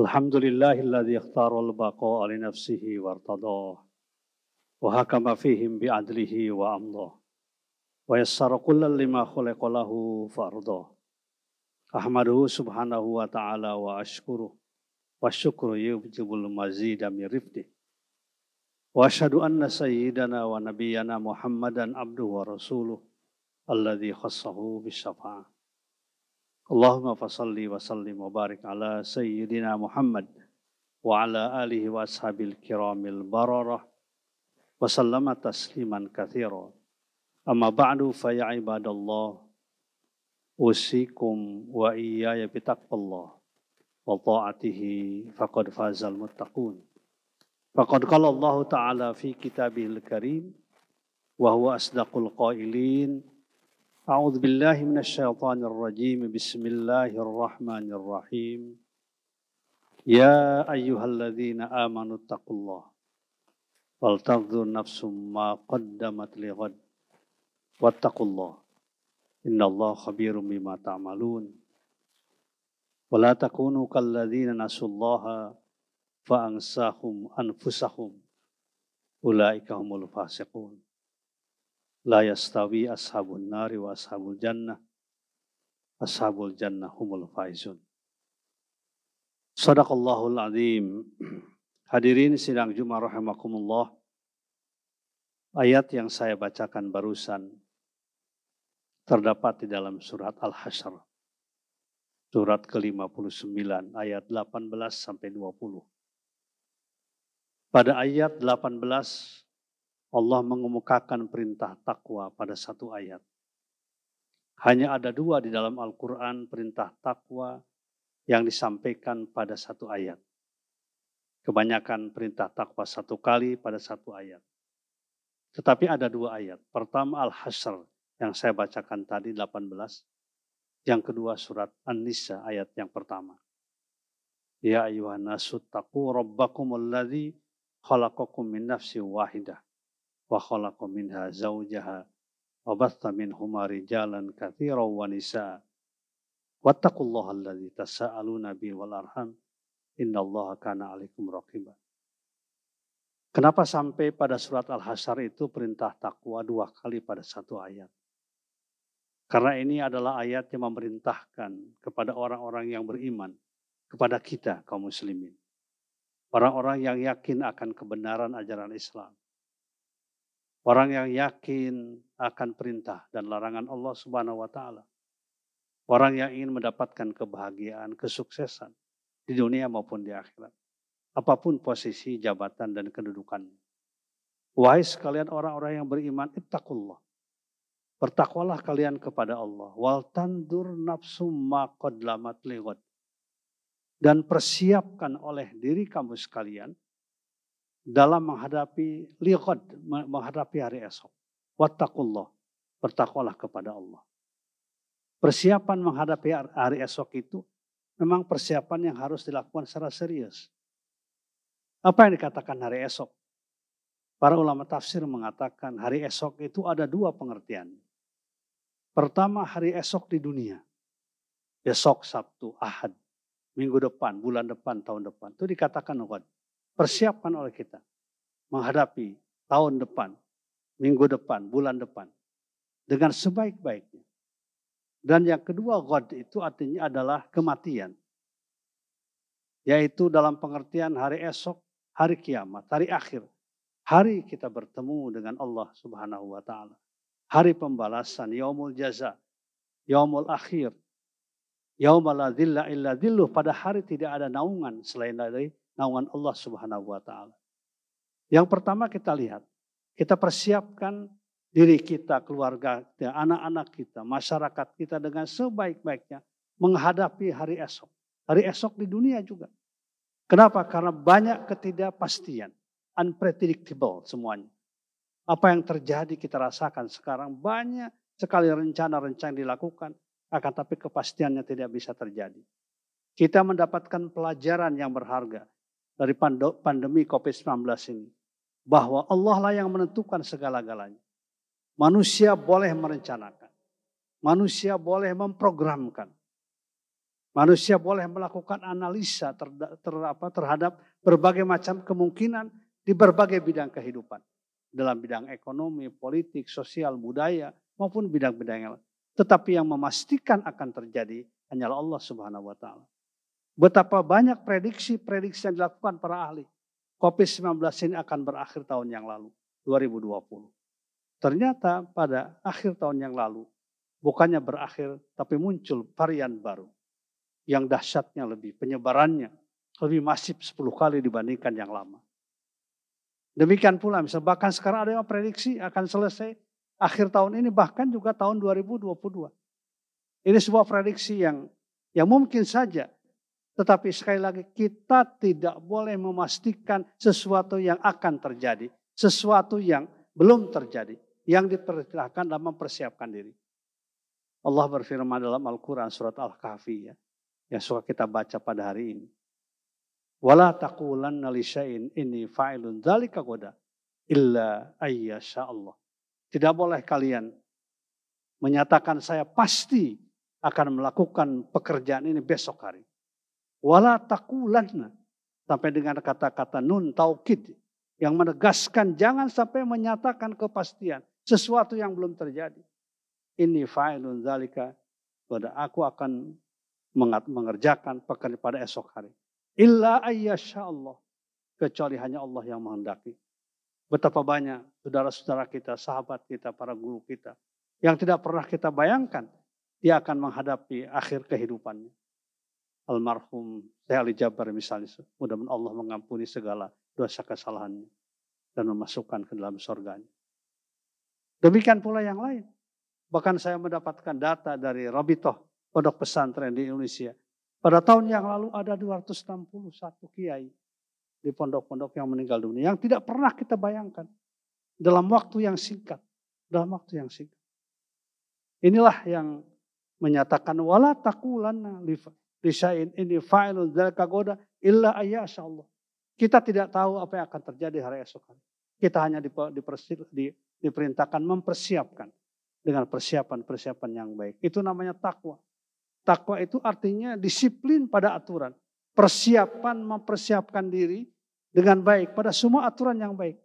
الحمد لله الذي اختار البقاء لنفسه وارتضاه وحكم فيهم بعدله وأمضاه ويسر كل لما خلق له فأرضاه أحمده سبحانه وتعالى وأشكره والشكر يوجب المزيد من رفده وأشهد أن سيدنا ونبينا محمدا عبده ورسوله الذي خصه بالشفاعة اللهم فصل وسلم وبارك على سيدنا محمد وعلى آله وأصحاب الكرام البررة وسلم تسليما كثيرا أما بعد فيا عباد الله أوصيكم وإياي بتقوى الله وطاعته فقد فاز المتقون فقد قال الله تعالى في كتابه الكريم وهو أصدق القائلين أعوذ بالله من الشيطان الرجيم بسم الله الرحمن الرحيم يا أيها الذين آمنوا اتقوا الله ولتنظر نفس ما قدمت لغد واتقوا الله إن الله خبير بما تعملون ولا تكونوا كالذين نسوا الله فأنساهم أنفسهم أولئك هم الفاسقون la yastawi ashabun nari wa ashabul jannah ashabul jannah humul faizun sadaqallahul azim hadirin sidang Jumat rahimakumullah ayat yang saya bacakan barusan terdapat di dalam surat Al-Hasyr surat ke-59 ayat 18 sampai 20 pada ayat 18 Allah mengemukakan perintah takwa pada satu ayat. Hanya ada dua di dalam Al-Quran perintah takwa yang disampaikan pada satu ayat. Kebanyakan perintah takwa satu kali pada satu ayat. Tetapi ada dua ayat. Pertama Al-Hasr yang saya bacakan tadi 18. Yang kedua surat An-Nisa ayat yang pertama. Ya ayuhan nasu taqu rabbakumul ladzi khalaqakum min nafsi wahidah wa khalaqa minha zawjaha wa batta minhuma rijalan katsiran wa nisaa wattaqullaha alladzi tasaaluna bi wal arham innallaha kana alaikum raqiba Kenapa sampai pada surat Al-Hasyr itu perintah takwa dua kali pada satu ayat? Karena ini adalah ayat yang memerintahkan kepada orang-orang yang beriman, kepada kita kaum muslimin. Orang-orang yang yakin akan kebenaran ajaran Islam Orang yang yakin akan perintah dan larangan Allah Subhanahu wa taala. Orang yang ingin mendapatkan kebahagiaan, kesuksesan di dunia maupun di akhirat. Apapun posisi, jabatan dan kedudukannya. Wahai sekalian orang-orang yang beriman, ittaqullah. Bertakwalah kalian kepada Allah. Wal tandur nafsu maqad Dan persiapkan oleh diri kamu sekalian dalam menghadapi liqad, menghadapi hari esok. Wattaqullah, bertakwalah kepada Allah. Persiapan menghadapi hari esok itu memang persiapan yang harus dilakukan secara serius. Apa yang dikatakan hari esok? Para ulama tafsir mengatakan hari esok itu ada dua pengertian. Pertama hari esok di dunia. esok Sabtu, Ahad, minggu depan, bulan depan, tahun depan. Itu dikatakan Nukat persiapkan oleh kita menghadapi tahun depan, minggu depan, bulan depan dengan sebaik-baiknya. Dan yang kedua God itu artinya adalah kematian. Yaitu dalam pengertian hari esok, hari kiamat, hari akhir. Hari kita bertemu dengan Allah subhanahu wa ta'ala. Hari pembalasan, yaumul jaza, yaumul akhir, yaumala dhilla illa dhilluh. Pada hari tidak ada naungan selain dari naungan Allah Subhanahu wa taala. Yang pertama kita lihat, kita persiapkan diri kita, keluarga anak-anak kita, masyarakat kita dengan sebaik-baiknya menghadapi hari esok. Hari esok di dunia juga. Kenapa? Karena banyak ketidakpastian, unpredictable semuanya. Apa yang terjadi kita rasakan sekarang banyak sekali rencana-rencana dilakukan, akan tapi kepastiannya tidak bisa terjadi. Kita mendapatkan pelajaran yang berharga dari pandemi COVID-19 ini. Bahwa Allah lah yang menentukan segala-galanya. Manusia boleh merencanakan. Manusia boleh memprogramkan. Manusia boleh melakukan analisa ter, ter, apa, terhadap berbagai macam kemungkinan di berbagai bidang kehidupan. Dalam bidang ekonomi, politik, sosial, budaya, maupun bidang-bidang yang lain. Tetapi yang memastikan akan terjadi hanyalah Allah Subhanahu wa Ta'ala. Betapa banyak prediksi-prediksi yang dilakukan para ahli. COVID-19 ini akan berakhir tahun yang lalu, 2020. Ternyata pada akhir tahun yang lalu, bukannya berakhir, tapi muncul varian baru. Yang dahsyatnya lebih, penyebarannya lebih masif 10 kali dibandingkan yang lama. Demikian pula, misalnya bahkan sekarang ada yang prediksi akan selesai akhir tahun ini, bahkan juga tahun 2022. Ini sebuah prediksi yang yang mungkin saja tetapi sekali lagi kita tidak boleh memastikan sesuatu yang akan terjadi. Sesuatu yang belum terjadi. Yang diperkirakan dalam mempersiapkan diri. Allah berfirman dalam Al-Quran surat Al-Kahfi ya. Yang suka kita baca pada hari ini. Wala taqulan nalisyain ini fa'ilun zalika goda illa ayyasha Allah. Tidak boleh kalian menyatakan saya pasti akan melakukan pekerjaan ini besok hari. Wala takulanna. Sampai dengan kata-kata nun taukid. Yang menegaskan jangan sampai menyatakan kepastian. Sesuatu yang belum terjadi. Ini fa'ilun zalika. Pada aku akan mengerjakan pekerjaan pada esok hari. Illa ayyasha Allah. Kecuali hanya Allah yang menghendaki. Betapa banyak saudara-saudara kita, sahabat kita, para guru kita. Yang tidak pernah kita bayangkan. Dia akan menghadapi akhir kehidupannya almarhum Syekh Ali Jabar misalnya. Mudah-mudahan Allah mengampuni segala dosa kesalahannya dan memasukkan ke dalam surganya. Demikian pula yang lain. Bahkan saya mendapatkan data dari Rabitoh, pondok pesantren di Indonesia. Pada tahun yang lalu ada 261 kiai di pondok-pondok yang meninggal dunia yang tidak pernah kita bayangkan dalam waktu yang singkat, dalam waktu yang singkat. Inilah yang menyatakan wala takulanna lifa Disain ini final dari kagoda illa ayyasha Allah. Kita tidak tahu apa yang akan terjadi hari esok hari. Kita hanya diperintahkan mempersiapkan dengan persiapan-persiapan yang baik. Itu namanya takwa. Takwa itu artinya disiplin pada aturan. Persiapan mempersiapkan diri dengan baik pada semua aturan yang baik.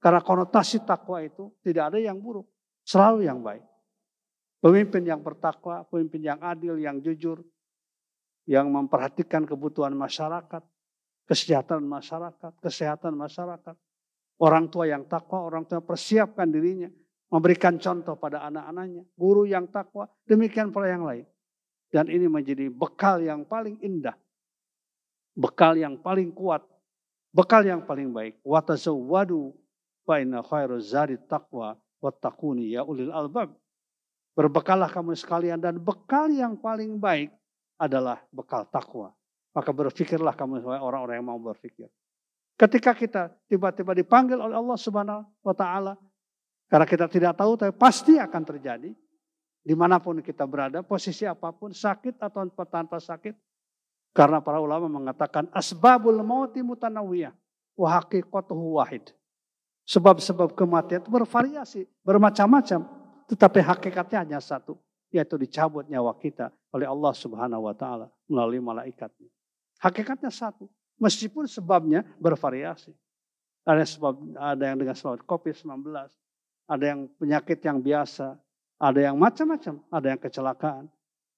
Karena konotasi takwa itu tidak ada yang buruk, selalu yang baik. Pemimpin yang bertakwa, pemimpin yang adil, yang jujur, yang memperhatikan kebutuhan masyarakat, kesehatan masyarakat, kesehatan masyarakat. Orang tua yang takwa, orang tua persiapkan dirinya, memberikan contoh pada anak-anaknya, guru yang takwa, demikian pula yang lain. Dan ini menjadi bekal yang paling indah, bekal yang paling kuat, bekal yang paling baik. Watazawwadu fa khairu zari taqwa wattaquni ya ulil albab. Berbekallah kamu sekalian dan bekal yang paling baik adalah bekal takwa. Maka berfikirlah kamu sebagai orang-orang yang mau berfikir. Ketika kita tiba-tiba dipanggil oleh Allah Subhanahu wa taala karena kita tidak tahu tapi pasti akan terjadi dimanapun kita berada, posisi apapun, sakit atau tanpa sakit. Karena para ulama mengatakan asbabul mauti mutanawiyah wa haqiqatuhu wahid. Sebab-sebab kematian itu bervariasi, bermacam-macam, tetapi hakikatnya hanya satu yaitu dicabut nyawa kita oleh Allah Subhanahu wa taala melalui malaikatnya. Hakikatnya satu, meskipun sebabnya bervariasi. Ada sebab ada yang dengan sebab Covid-19, ada yang penyakit yang biasa, ada yang macam-macam, ada yang kecelakaan.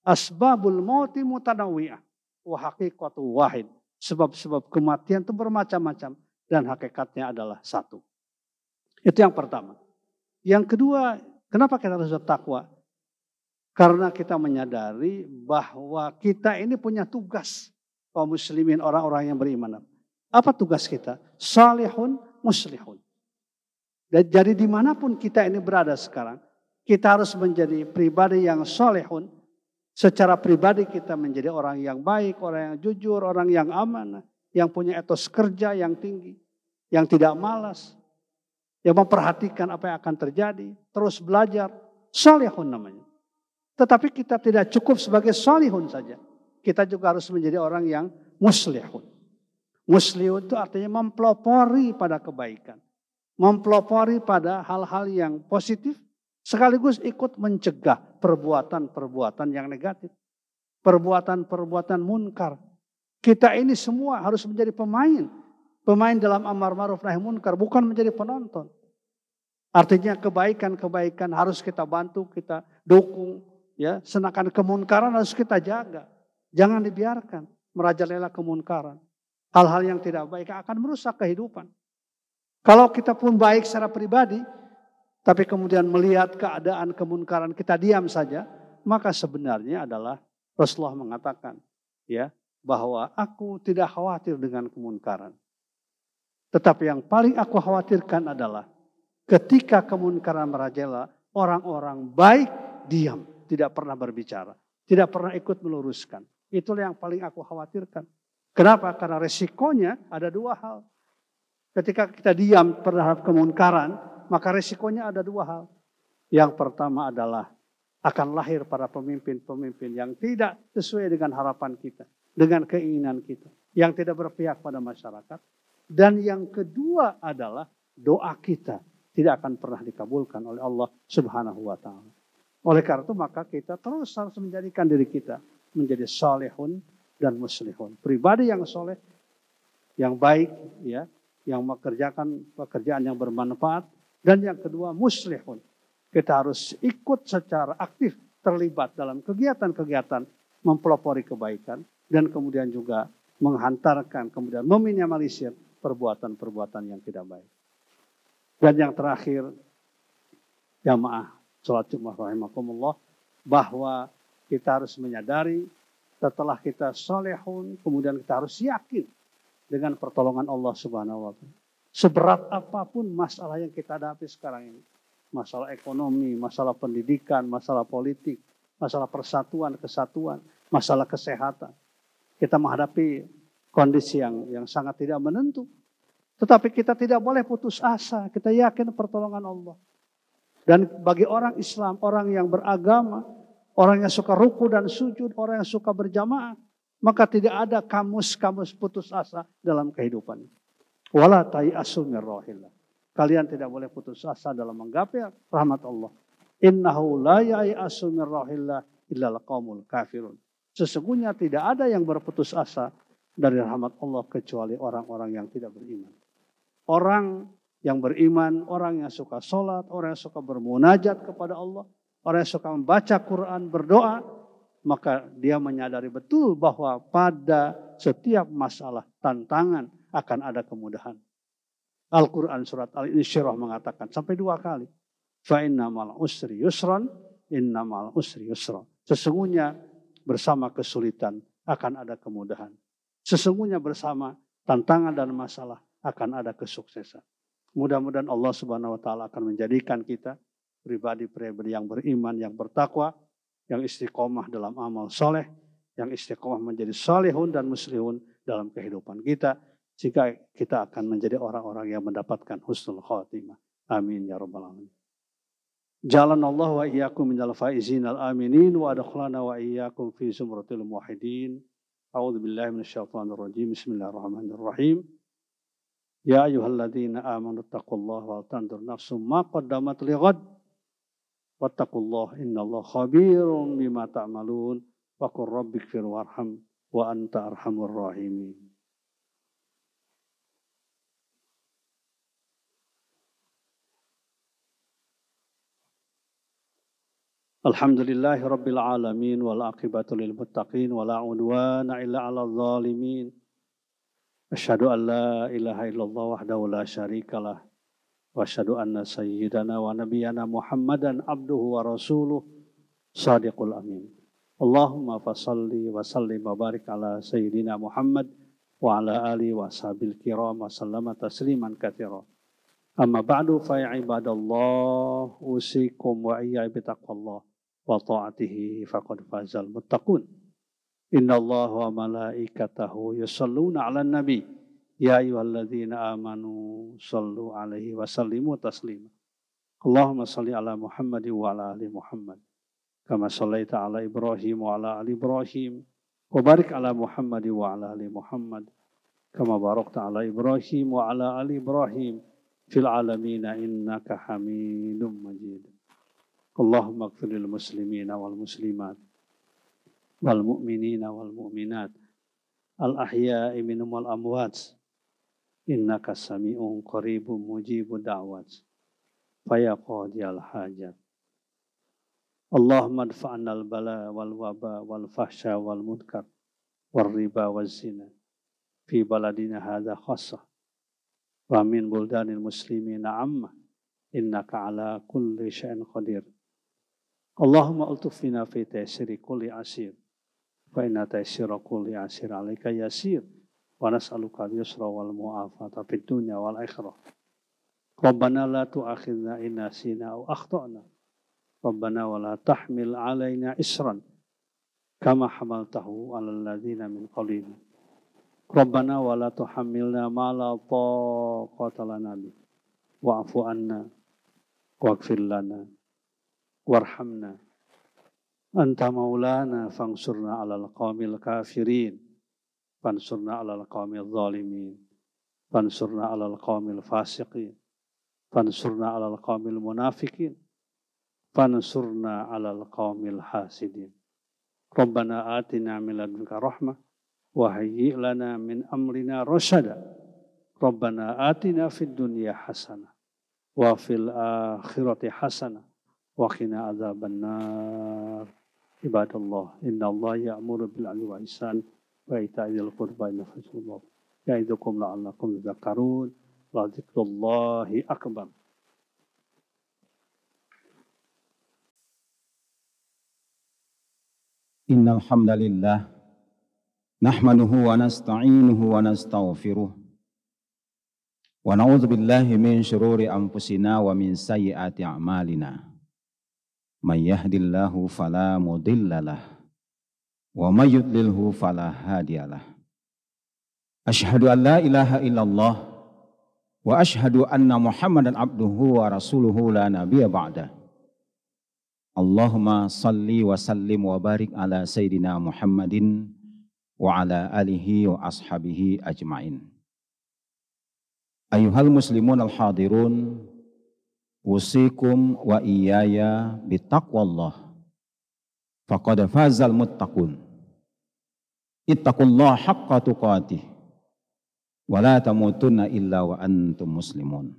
Asbabul mauti mutanawiyah wa haqiqatu wahid. Sebab-sebab kematian itu bermacam-macam dan hakikatnya adalah satu. Itu yang pertama. Yang kedua, kenapa kita harus bertakwa? Karena kita menyadari bahwa kita ini punya tugas kaum muslimin orang-orang yang beriman. Apa tugas kita? Salihun muslihun. Dan jadi dimanapun kita ini berada sekarang, kita harus menjadi pribadi yang salihun. Secara pribadi kita menjadi orang yang baik, orang yang jujur, orang yang amanah, yang punya etos kerja yang tinggi, yang tidak malas, yang memperhatikan apa yang akan terjadi, terus belajar. Salihun namanya. Tetapi kita tidak cukup sebagai solihun saja. Kita juga harus menjadi orang yang muslihun. Muslihun itu artinya mempelopori pada kebaikan. Mempelopori pada hal-hal yang positif. Sekaligus ikut mencegah perbuatan-perbuatan yang negatif. Perbuatan-perbuatan munkar. Kita ini semua harus menjadi pemain. Pemain dalam amar ma'ruf nahi munkar. Bukan menjadi penonton. Artinya kebaikan-kebaikan harus kita bantu, kita dukung, Ya, senakan kemunkaran harus kita jaga. Jangan dibiarkan merajalela kemunkaran. Hal-hal yang tidak baik akan merusak kehidupan. Kalau kita pun baik secara pribadi, tapi kemudian melihat keadaan kemunkaran kita diam saja, maka sebenarnya adalah Rasulullah mengatakan, ya, bahwa aku tidak khawatir dengan kemunkaran. Tetapi yang paling aku khawatirkan adalah ketika kemunkaran merajalela, orang-orang baik diam tidak pernah berbicara, tidak pernah ikut meluruskan. Itulah yang paling aku khawatirkan. Kenapa? Karena resikonya ada dua hal. Ketika kita diam terhadap kemungkaran, maka resikonya ada dua hal. Yang pertama adalah akan lahir para pemimpin-pemimpin yang tidak sesuai dengan harapan kita, dengan keinginan kita, yang tidak berpihak pada masyarakat. Dan yang kedua adalah doa kita tidak akan pernah dikabulkan oleh Allah Subhanahu wa taala. Oleh karena itu maka kita terus harus menjadikan diri kita menjadi solehun dan muslihun. Pribadi yang soleh, yang baik, ya, yang mengerjakan pekerjaan yang bermanfaat. Dan yang kedua muslihun. Kita harus ikut secara aktif terlibat dalam kegiatan-kegiatan mempelopori kebaikan. Dan kemudian juga menghantarkan, kemudian meminimalisir perbuatan-perbuatan yang tidak baik. Dan yang terakhir, jamaah sholat Jumat rahimakumullah bahwa kita harus menyadari setelah kita solehun kemudian kita harus yakin dengan pertolongan Allah Subhanahu wa taala. Seberat apapun masalah yang kita hadapi sekarang ini, masalah ekonomi, masalah pendidikan, masalah politik, masalah persatuan, kesatuan, masalah kesehatan. Kita menghadapi kondisi yang yang sangat tidak menentu. Tetapi kita tidak boleh putus asa, kita yakin pertolongan Allah. Dan bagi orang Islam, orang yang beragama, orang yang suka ruku dan sujud, orang yang suka berjamaah, maka tidak ada kamus-kamus putus asa dalam kehidupan. Wala tayasu min Kalian tidak boleh putus asa dalam menggapai rahmat Allah. Innahu la yayasu min kafirun. Sesungguhnya tidak ada yang berputus asa dari rahmat Allah kecuali orang-orang yang tidak beriman. Orang yang beriman, orang yang suka sholat, orang yang suka bermunajat kepada Allah, orang yang suka membaca Quran, berdoa, maka dia menyadari betul bahwa pada setiap masalah tantangan akan ada kemudahan. Al-Quran surat Al-Insyirah mengatakan sampai dua kali. Fa'innamal usri yusran, innamal usri yusran. Sesungguhnya bersama kesulitan akan ada kemudahan. Sesungguhnya bersama tantangan dan masalah akan ada kesuksesan. Mudah-mudahan Allah Subhanahu wa taala akan menjadikan kita pribadi-pribadi yang beriman, yang bertakwa, yang istiqomah dalam amal soleh, yang istiqomah menjadi solehun dan muslihun dalam kehidupan kita, jika kita akan menjadi orang-orang yang mendapatkan husnul khotimah. Amin ya rabbal alamin. Jalan Allah wa iyyakum minal faizin al aminin wa adkhlana wa iyyakum fi zumratil muwahhidin. A'udzu billahi minasyaitonir rajim. Bismillahirrahmanirrahim. يا أيها الذين آمنوا اتقوا الله وتنظر نفس ما قدمت لغد واتقوا الله إن الله خبير بما تعملون وقل رب اغفر وارحم وأنت أرحم الراحمين الحمد لله رب العالمين والعاقبة للمتقين ولا عدوان إلا على الظالمين Asyhadu an la ilaha illallah wahdahu la syarikalah wa asyhadu anna sayyidana wa nabiyyana Muhammadan abduhu wa rasuluh sadiqul amin. Allahumma fasalli wa sallim wa barik ala sayyidina Muhammad wa ala ali wa ashabil kiram wa sallama tasliman katsira. Amma ba'du fa ya ibadallah usikum wa iyyakum bi taqwallah wa ta'atihi faqad fazal muttaqun. Inna wa malaikatahu yusalluna ala nabi. Ya ayyuhalladzina amanu sallu alaihi wa taslima. Allahumma salli ala Muhammad wa ala ali Muhammad. Kama sallaita ala Ibrahim wa ala ali Ibrahim. Wa barik wa ala ali Muhammad. Kama barakta ala Ibrahim wa ala ali Ibrahim. Fil alamina innaka majid. muslimat wal mu'minina wal mu'minat al ahya'i minhum wal amwat innaka sami'un qaribun mujibu da'wat faya qadiyal hajat Allahumma adfa'na al bala wal waba wal fahsya wal munkar wal riba wal zina fi baladina hadha khasa wa min buldanil muslimina amma innaka ala kulli syai'in qadir Allahumma altufina fi taysiri kulli asir fa inna taysira ya kulli asir alaika yasir wa nas'aluka al-yusra wal mu'afata fid dunya wal akhirah Rabbana la tu'akhidna in nasina tahmil alaina isran kama hamaltahu 'alal min qablina Rabbana wa la tuhammilna ma la taqata anna warhamna Anta maulana fangsurna alal qawmil kafirin. Fansurna alal qawmil zalimin. Fansurna alal qawmil fasiqin. Fansurna alal qawmil munafikin. Fansurna alal qawmil hasidin. Rabbana atina min ladunka rahmah. Wahyi lana min amrina rasyada. Rabbana atina fid dunya hasana, Wa fil akhirati hasana, وقنا azaban. عباد الله إن الله يأمر بالعدل والإحسان وإيتاء ذي القربى ونفس الله يعظكم لعلكم تذكرون وذكر الله أكبر إن الحمد لله نحمده ونستعينه ونستغفره ونعوذ بالله من شرور أنفسنا ومن سيئات أعمالنا may yahdillahu fala wa may yudlilhu fala Ashhadu an ilaha illallah wa ashhadu anna Muhammadan abduhu wa rasuluhu la nabiyya ba'da Allahumma salli wa sallim wa barik ala sayyidina Muhammadin wa ala alihi wa ashabihi ajmain Ayuhal muslimun al-hadirun usikum wa iyaya bitaqwallah faqad fazal muttaqun ittaqullaha haqqa tuqatih wa la tamutunna illa wa antum muslimun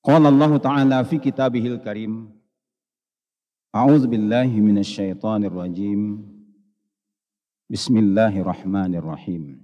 qala Allah ta'ala fi kitabihil karim a'udzu billahi minasy syaithanir rajim bismillahirrahmanirrahim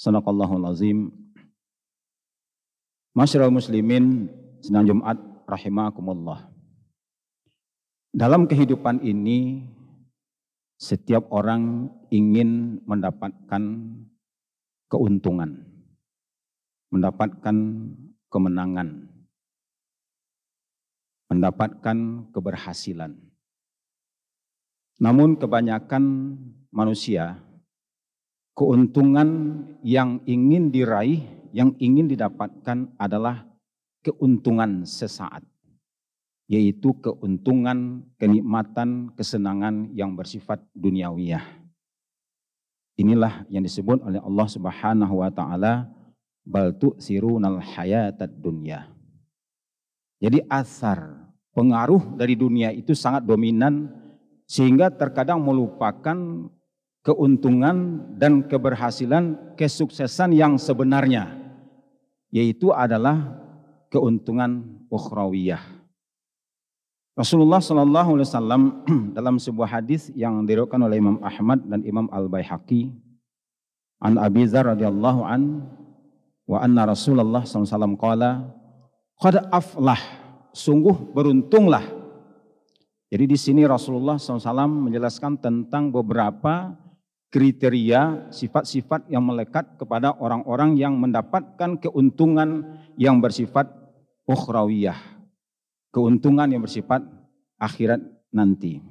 Sadaqallahul azim. Masyarakat muslimin, senang Jumat, rahimakumullah. Dalam kehidupan ini, setiap orang ingin mendapatkan keuntungan, mendapatkan kemenangan, mendapatkan keberhasilan. Namun kebanyakan manusia keuntungan yang ingin diraih, yang ingin didapatkan adalah keuntungan sesaat, yaitu keuntungan, kenikmatan, kesenangan yang bersifat duniawiyah. Inilah yang disebut oleh Allah Subhanahu wa taala baltu sirunal hayatad dunya. Jadi asar, pengaruh dari dunia itu sangat dominan sehingga terkadang melupakan keuntungan dan keberhasilan kesuksesan yang sebenarnya yaitu adalah keuntungan ukhrawiyah. Rasulullah Shallallahu Alaihi Wasallam dalam sebuah hadis yang diriwayatkan oleh Imam Ahmad dan Imam Al Baihaqi an Abi Dzar radhiyallahu an wa anna Rasulullah Alaihi wasallam qala qad aflah sungguh beruntunglah. Jadi di sini Rasulullah SAW menjelaskan tentang beberapa kriteria sifat-sifat yang melekat kepada orang-orang yang mendapatkan keuntungan yang bersifat ukhrawiyah. Keuntungan yang bersifat akhirat nanti.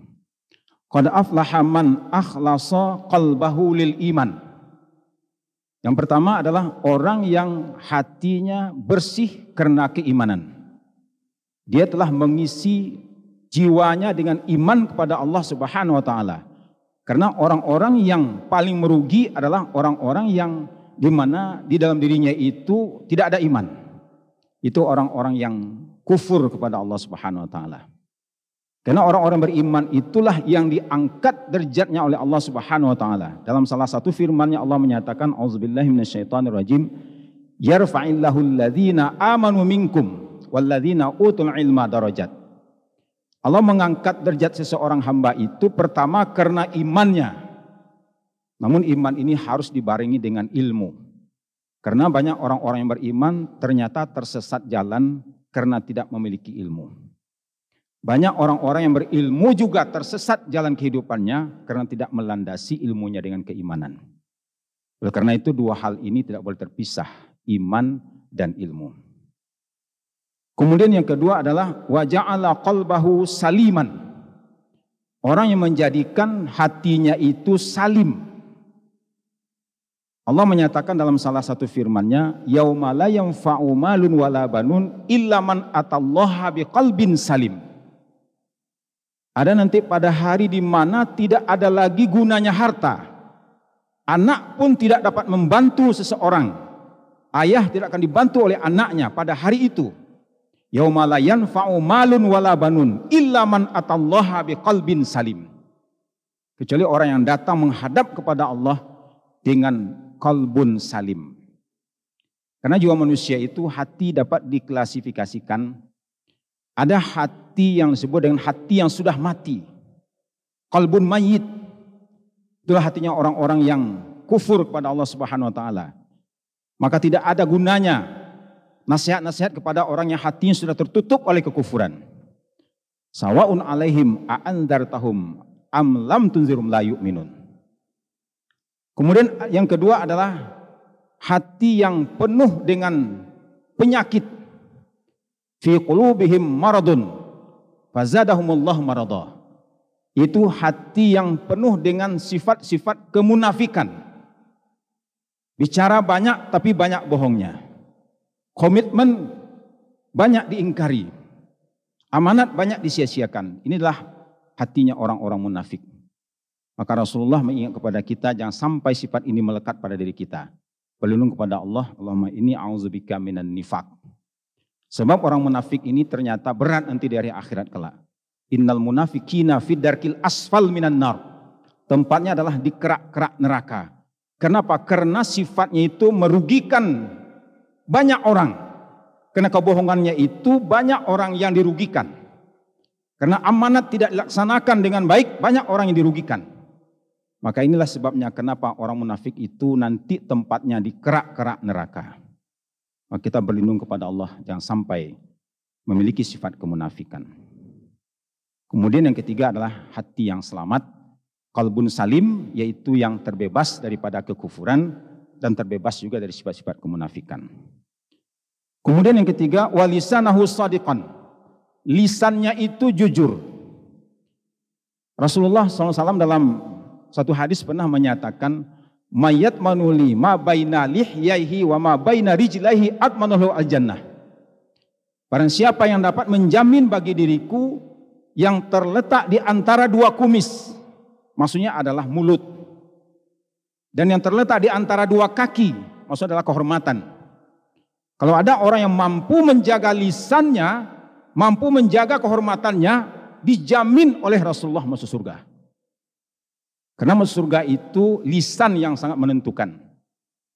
Qad aflaha man akhlasa qalbahu lil iman. Yang pertama adalah orang yang hatinya bersih karena keimanan. Dia telah mengisi jiwanya dengan iman kepada Allah Subhanahu wa taala. Karena orang-orang yang paling merugi adalah orang-orang yang di mana di dalam dirinya itu tidak ada iman. Itu orang-orang yang kufur kepada Allah Subhanahu wa taala. Karena orang-orang beriman itulah yang diangkat derajatnya oleh Allah Subhanahu wa taala. Dalam salah satu firman-Nya Allah menyatakan auzubillahi minasyaitonirrajim yarfa'illahu alladhina amanu minkum walladzina utul ilma darajat. Allah mengangkat derajat seseorang hamba itu pertama karena imannya. Namun iman ini harus dibarengi dengan ilmu. Karena banyak orang-orang yang beriman ternyata tersesat jalan karena tidak memiliki ilmu. Banyak orang-orang yang berilmu juga tersesat jalan kehidupannya karena tidak melandasi ilmunya dengan keimanan. Oleh karena itu dua hal ini tidak boleh terpisah, iman dan ilmu. Kemudian yang kedua adalah waja'ala qalbahu saliman. Orang yang menjadikan hatinya itu salim. Allah menyatakan dalam salah satu firman-Nya, "Yauma la yanfa'u malun wala banun illa man atallaha salim." Ada nanti pada hari di mana tidak ada lagi gunanya harta. Anak pun tidak dapat membantu seseorang. Ayah tidak akan dibantu oleh anaknya pada hari itu. Yauma la yanfa'u malun wala banun illa man atallaha biqalbin salim. Kecuali orang yang datang menghadap kepada Allah dengan kalbun salim. Karena jiwa manusia itu hati dapat diklasifikasikan. Ada hati yang disebut dengan hati yang sudah mati. Kalbun mayit. Itulah hatinya orang-orang yang kufur kepada Allah Subhanahu wa taala. Maka tidak ada gunanya nasihat-nasihat kepada orang yang hatinya sudah tertutup oleh kekufuran. Sawaun alaihim a'andartahum am lam tunzirum la yu'minun. Kemudian yang kedua adalah hati yang penuh dengan penyakit. Fi qulubihim maradun fazadahumullah marada. Itu hati yang penuh dengan sifat-sifat kemunafikan. Bicara banyak tapi banyak bohongnya. Komitmen banyak diingkari. Amanat banyak disia-siakan. Inilah hatinya orang-orang munafik. Maka Rasulullah mengingat kepada kita jangan sampai sifat ini melekat pada diri kita. Berlindung kepada Allah, Allahumma ini auzubika minan nifak. Sebab orang munafik ini ternyata berat nanti dari akhirat kelak. Innal munafikina fidarkil asfal minan nar. Tempatnya adalah di kerak-kerak neraka. Kenapa? Karena sifatnya itu merugikan banyak orang karena kebohongannya itu banyak orang yang dirugikan. Karena amanat tidak dilaksanakan dengan baik, banyak orang yang dirugikan. Maka inilah sebabnya kenapa orang munafik itu nanti tempatnya di kerak-kerak neraka. Maka kita berlindung kepada Allah jangan sampai memiliki sifat kemunafikan. Kemudian yang ketiga adalah hati yang selamat, kalbun salim yaitu yang terbebas daripada kekufuran dan terbebas juga dari sifat-sifat kemunafikan. Kemudian yang ketiga, walisanahu sadiqan. Lisannya itu jujur. Rasulullah SAW dalam satu hadis pernah menyatakan, mayat manuli ma baina lihyaihi wa ma baina rijlaihi atmanuhu al-jannah. Barang siapa yang dapat menjamin bagi diriku yang terletak di antara dua kumis. Maksudnya adalah mulut. Dan yang terletak di antara dua kaki. Maksudnya adalah kehormatan. Kalau ada orang yang mampu menjaga lisannya, mampu menjaga kehormatannya, dijamin oleh Rasulullah masuk surga. Karena masuk surga itu lisan yang sangat menentukan.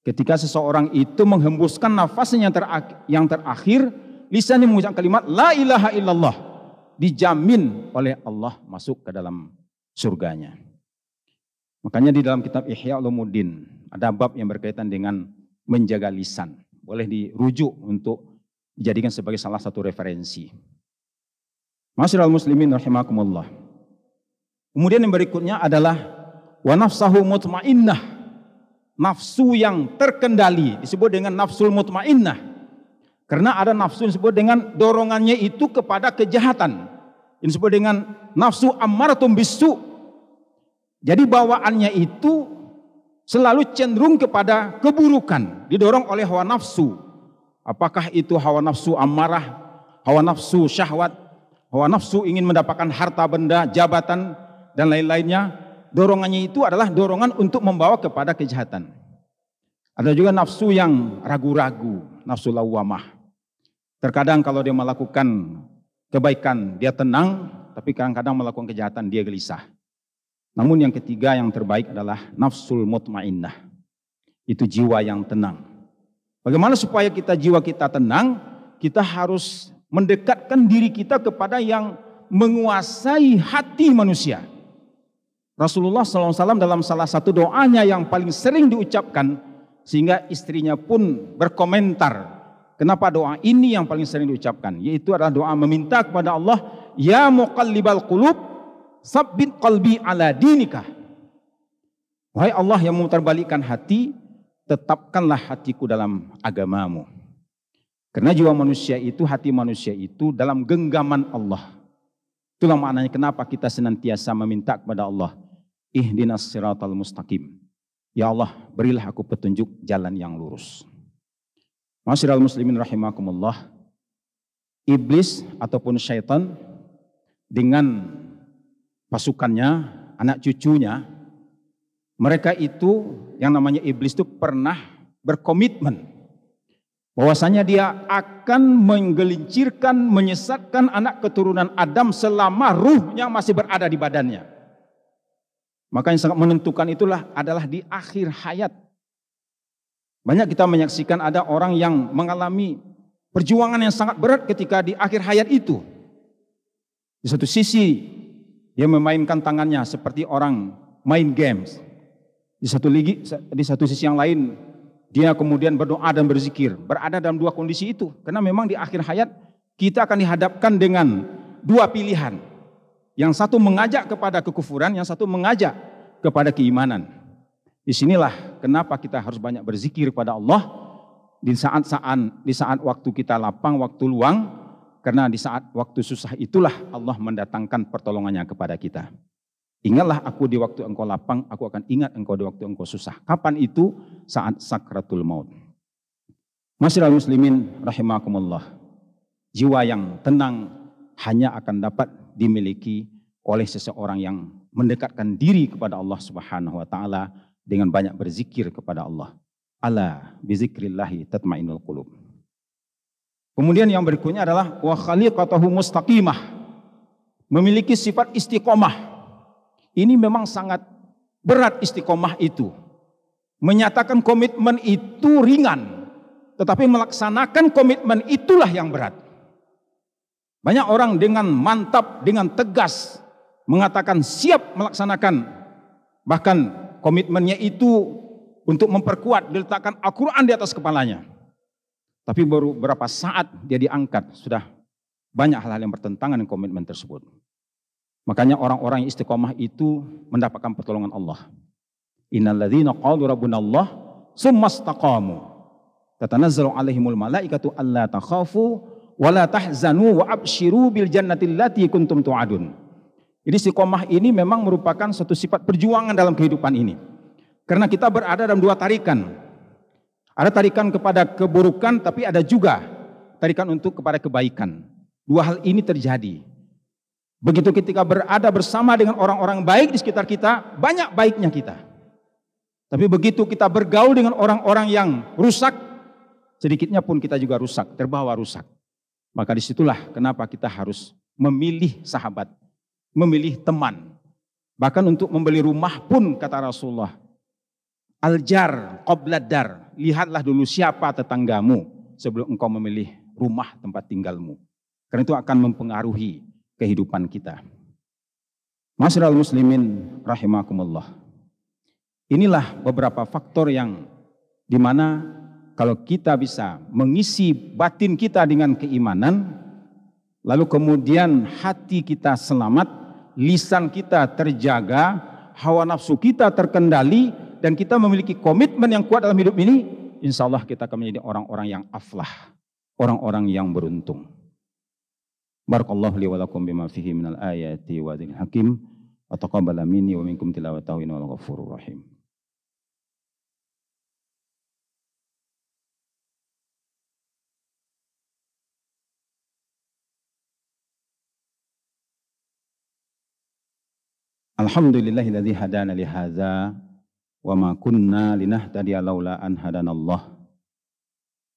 Ketika seseorang itu menghembuskan nafasnya yang, terakhir, yang terakhir, lisannya mengucapkan kalimat la ilaha illallah, dijamin oleh Allah masuk ke dalam surganya. Makanya di dalam kitab Ihya Ulumuddin ada bab yang berkaitan dengan menjaga lisan boleh dirujuk untuk dijadikan sebagai salah satu referensi. Masyarul muslimin rahimakumullah. Kemudian yang berikutnya adalah wa nafsahu mutmainnah. Nafsu yang terkendali disebut dengan nafsul mutmainnah. Karena ada nafsu yang disebut dengan dorongannya itu kepada kejahatan. Yang disebut dengan nafsu ammaratum bisu. Jadi bawaannya itu selalu cenderung kepada keburukan, didorong oleh hawa nafsu. Apakah itu hawa nafsu amarah, hawa nafsu syahwat, hawa nafsu ingin mendapatkan harta benda, jabatan, dan lain-lainnya. Dorongannya itu adalah dorongan untuk membawa kepada kejahatan. Ada juga nafsu yang ragu-ragu, nafsu lawamah. Terkadang kalau dia melakukan kebaikan, dia tenang, tapi kadang-kadang melakukan kejahatan, dia gelisah. Namun yang ketiga yang terbaik adalah nafsul mutmainnah. Itu jiwa yang tenang. Bagaimana supaya kita jiwa kita tenang? Kita harus mendekatkan diri kita kepada yang menguasai hati manusia. Rasulullah SAW dalam salah satu doanya yang paling sering diucapkan sehingga istrinya pun berkomentar kenapa doa ini yang paling sering diucapkan yaitu adalah doa meminta kepada Allah ya muqallibal qulub sabbit qalbi ala dinika. Wahai Allah yang memutarbalikkan hati, tetapkanlah hatiku dalam agamamu. Karena jiwa manusia itu, hati manusia itu dalam genggaman Allah. Itulah maknanya kenapa kita senantiasa meminta kepada Allah. Ihdinas siratal mustaqim. Ya Allah, berilah aku petunjuk jalan yang lurus. Masyiral muslimin rahimakumullah. Iblis ataupun syaitan dengan pasukannya, anak cucunya, mereka itu yang namanya iblis itu pernah berkomitmen bahwasanya dia akan menggelincirkan, menyesatkan anak keturunan Adam selama ruhnya masih berada di badannya. Maka yang sangat menentukan itulah adalah di akhir hayat. Banyak kita menyaksikan ada orang yang mengalami perjuangan yang sangat berat ketika di akhir hayat itu. Di satu sisi dia memainkan tangannya seperti orang main games. Di satu ligi, di satu sisi yang lain, dia kemudian berdoa dan berzikir. Berada dalam dua kondisi itu. Karena memang di akhir hayat kita akan dihadapkan dengan dua pilihan. Yang satu mengajak kepada kekufuran, yang satu mengajak kepada keimanan. Disinilah kenapa kita harus banyak berzikir kepada Allah di saat-saat di saat waktu kita lapang, waktu luang, karena di saat waktu susah itulah Allah mendatangkan pertolongannya kepada kita. Ingatlah aku di waktu engkau lapang, aku akan ingat engkau di waktu engkau susah. Kapan itu? Saat sakratul maut. Masyarakat muslimin rahimakumullah. Jiwa yang tenang hanya akan dapat dimiliki oleh seseorang yang mendekatkan diri kepada Allah Subhanahu wa taala dengan banyak berzikir kepada Allah. Ala bizikrillah tatmainul qulub. Kemudian yang berikutnya adalah wa khaliqatahu mustaqimah. Memiliki sifat istiqomah. Ini memang sangat berat istiqomah itu. Menyatakan komitmen itu ringan, tetapi melaksanakan komitmen itulah yang berat. Banyak orang dengan mantap, dengan tegas mengatakan siap melaksanakan bahkan komitmennya itu untuk memperkuat diletakkan Al-Qur'an di atas kepalanya. Tapi baru berapa saat dia diangkat, sudah banyak hal-hal yang bertentangan dengan komitmen tersebut. Makanya orang-orang yang istiqomah itu mendapatkan pertolongan Allah. Innaladzina qalu rabbunallah summastaqamu. Tatanazzalu alaihimul malaikatu alla takhafu wa la tahzanu wa abshiru bil jannati allati kuntum tu'adun. Jadi istiqomah ini memang merupakan satu sifat perjuangan dalam kehidupan ini. Karena kita berada dalam dua tarikan. Ada tarikan kepada keburukan, tapi ada juga tarikan untuk kepada kebaikan. Dua hal ini terjadi. Begitu ketika berada bersama dengan orang-orang baik di sekitar kita, banyak baiknya kita. Tapi begitu kita bergaul dengan orang-orang yang rusak, sedikitnya pun kita juga rusak, terbawa rusak. Maka disitulah kenapa kita harus memilih sahabat, memilih teman. Bahkan untuk membeli rumah pun kata Rasulullah, Aljar qobladar. Lihatlah dulu siapa tetanggamu sebelum engkau memilih rumah tempat tinggalmu. Karena itu akan mempengaruhi kehidupan kita. Masyarakat muslimin rahimakumullah. Inilah beberapa faktor yang dimana kalau kita bisa mengisi batin kita dengan keimanan, lalu kemudian hati kita selamat, lisan kita terjaga, hawa nafsu kita terkendali, dan kita memiliki komitmen yang kuat dalam hidup ini, insya Allah kita akan menjadi orang-orang yang aflah, orang-orang yang beruntung. Barakallahu li wa lakum bima fihi minal ayati wa dzikr hakim wa taqabala minni wa minkum tilawatahu innahu ghafurur rahim. Alhamdulillahilladzi hadana li hadza wa ma kunna linahtadiya laula an hadanallah.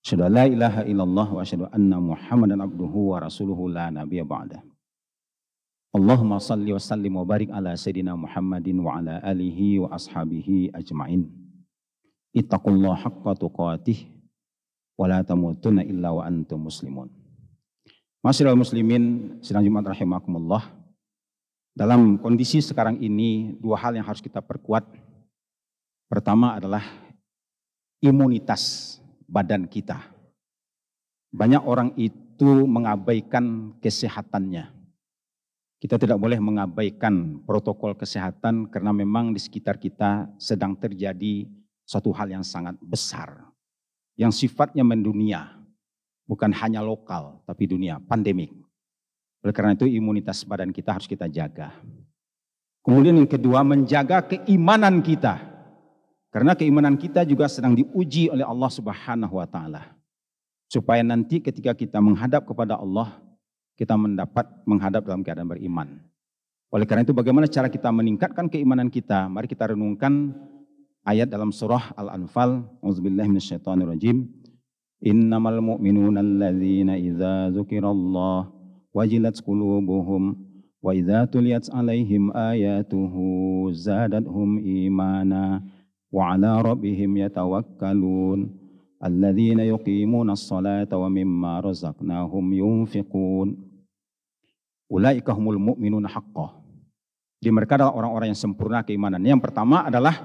Asyhadu la ilaha illallah wa asyhadu anna Muhammadan abduhu wa rasuluhu la nabiyya ba'da. Allahumma salli wa sallim wa barik ala sayidina Muhammadin wa ala alihi wa ashabihi ajma'in. Ittaqullah haqqa tuqatih wa la tamutunna illa wa antum muslimun. Masyarul muslimin, sidang Jumat rahimakumullah. Dalam kondisi sekarang ini, dua hal yang harus kita perkuat Pertama adalah imunitas badan kita. Banyak orang itu mengabaikan kesehatannya. Kita tidak boleh mengabaikan protokol kesehatan karena memang di sekitar kita sedang terjadi satu hal yang sangat besar. Yang sifatnya mendunia, bukan hanya lokal tapi dunia, pandemik. Oleh karena itu imunitas badan kita harus kita jaga. Kemudian yang kedua menjaga keimanan kita. Karena keimanan kita juga sedang diuji oleh Allah Subhanahu wa taala. Supaya nanti ketika kita menghadap kepada Allah, kita mendapat menghadap dalam keadaan beriman. Oleh karena itu bagaimana cara kita meningkatkan keimanan kita? Mari kita renungkan ayat dalam surah Al-Anfal. Auzubillahi minasyaitonirrajim. Innamal mu'minuna alladzina idza dzukirallah wajilat qulubuhum wa idza tuliyat alaihim ayatuhu zadatuhum imana وعلى ربهم يتوكلون الذين يقيمون الصلاة ومما رزقناهم ينفقون أولئك هم المؤمنون حقا Di mereka adalah orang-orang yang sempurna keimanannya. Yang pertama adalah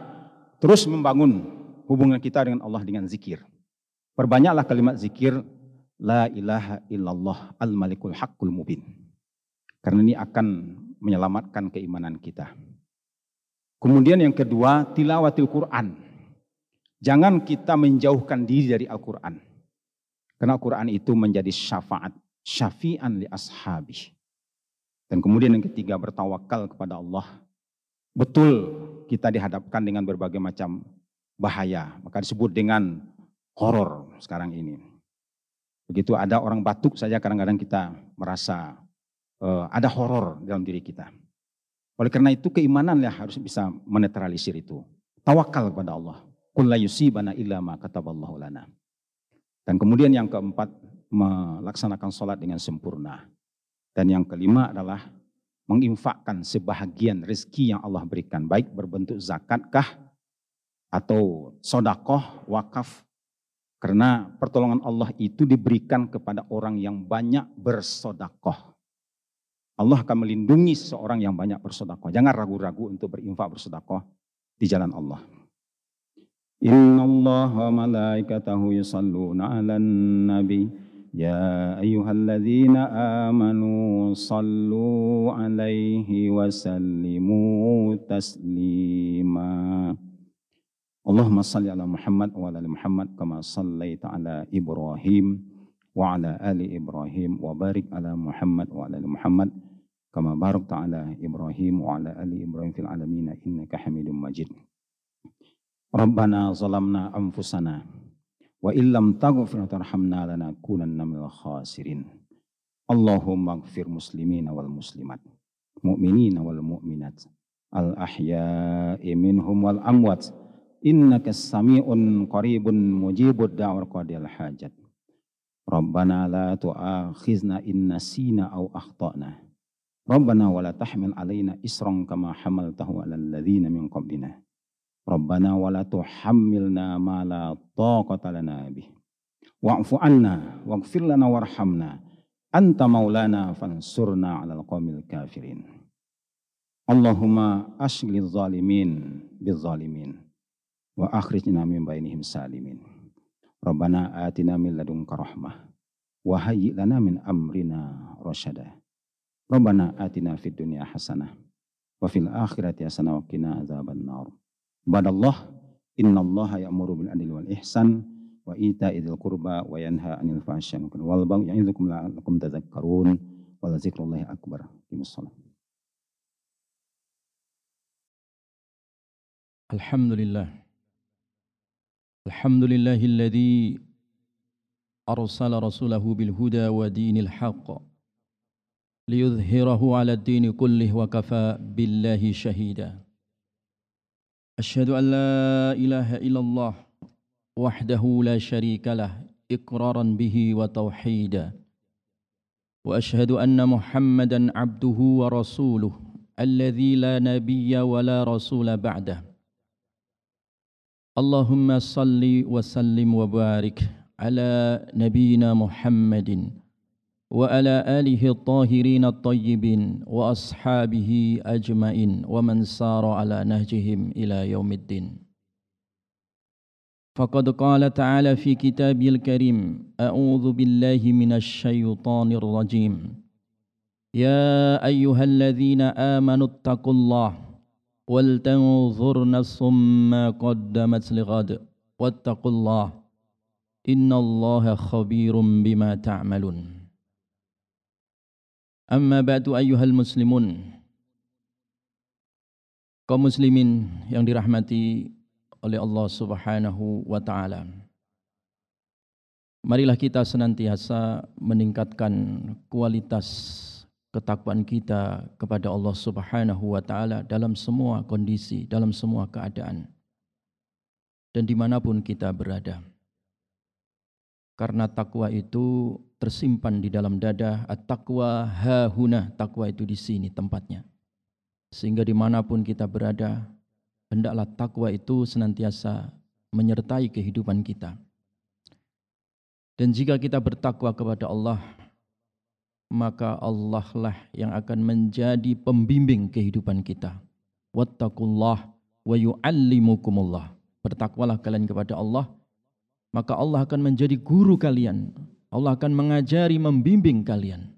terus membangun hubungan kita dengan Allah dengan zikir. Perbanyaklah kalimat zikir La ilaha illallah al-malikul haqqul mubin. Karena ini akan menyelamatkan keimanan kita. Kemudian yang kedua, tilawatil Quran. Jangan kita menjauhkan diri dari Al-Quran. Karena Al-Quran itu menjadi syafaat. Syafi'an li ashabi. Dan kemudian yang ketiga, bertawakal kepada Allah. Betul kita dihadapkan dengan berbagai macam bahaya. Maka disebut dengan horor sekarang ini. Begitu ada orang batuk saja kadang-kadang kita merasa uh, ada horor dalam diri kita. Oleh karena itu keimanan lah harus bisa menetralisir itu. Tawakal kepada Allah. Kulla yusibana illa ma kataballahu lana. Dan kemudian yang keempat, melaksanakan sholat dengan sempurna. Dan yang kelima adalah menginfakkan sebahagian rezeki yang Allah berikan. Baik berbentuk zakatkah atau sodakoh, wakaf. Karena pertolongan Allah itu diberikan kepada orang yang banyak bersodakoh. Allah akan melindungi seorang yang banyak bersodakoh. Jangan ragu-ragu untuk berinfak bersodakoh di jalan Allah. Inna Allah wa malaikatahu yusalluna 'alan nabi. Ya ayyuhalladzina amanu sallu 'alaihi wa sallimu taslima. Allahumma salli ala Muhammad wa ala Muhammad kama sallaita ala Ibrahim wa ala ali Ibrahim wa barik ala Muhammad wa ala Muhammad kama barakta ala Ibrahim wa ala ali Ibrahim fil alamin innaka Hamidum Majid. Rabbana zalamna anfusana wa illam taghfir tarhamna lanakunanna minal khasirin. Allahumma ighfir muslimina wal muslimat, mu'minina al إنك السميع قريب مجيب الدعوة قاضي الحاجات ربنا لا تؤاخذنا إن نسينا أو أخطأنا Rabbana wala tahmil alaina isran kama hamaltahu alal ladzina min qablina. Rabbana wala tuhammilna ma la taqata lana bih. Wa'fu anna waghfir lana warhamna. Anta maulana fansurna 'alal qawmil kafirin. Allahumma ashghil zalimin bizalimin wa akhrijna min bainihim salimin. Rabbana atina min ladunka rahmah wa lana min amrina rasyada. Rabbana atina fid dunya hasanah wa fil akhirati hasanah wa qina azabannar. Badallah innallaha ya'muru bil adli wal ihsan wa ita dzil qurba wa yanha 'anil fahsya'i wal bagyi ya'idzukum la'allakum tadhakkarun wa la dzikrullahi akbar. Bismillah. الحمد لله الحمد لله الذي أرسل رسوله بالهدى ودين الحق ليظهره على الدين كله وكفى بالله شهيدا أشهد أن لا إله إلا الله وحده لا شريك له إقرارا به وتوحيدا وأشهد أن محمدا عبده ورسوله الذي لا نبي ولا رسول بعده اللهم صل وسلم وبارك على نبينا محمد وعلى آله الطاهرين الطيبين وأصحابه أجمعين ومن سار على نهجهم إلى يوم الدين فقد قال تعالى في كتابه الكريم أعوذ بالله من الشيطان الرجيم يا أيها الذين آمنوا اتقوا الله ولتنظر نفس ما قدمت لغد واتقوا الله إن الله خبير بما تعملون Amma ba'du ayyuhal muslimun. Kaum muslimin yang dirahmati oleh Allah Subhanahu wa taala. Marilah kita senantiasa meningkatkan kualitas ketakwaan kita kepada Allah Subhanahu wa taala dalam semua kondisi, dalam semua keadaan dan dimanapun kita berada. Karena takwa itu tersimpan di dalam dada at-taqwa hahuna takwa itu di sini tempatnya sehingga dimanapun kita berada hendaklah takwa itu senantiasa menyertai kehidupan kita dan jika kita bertakwa kepada Allah maka Allah lah yang akan menjadi pembimbing kehidupan kita wattaqullah wa yuallimukumullah bertakwalah kalian kepada Allah maka Allah akan menjadi guru kalian Allah akan mengajari, membimbing kalian.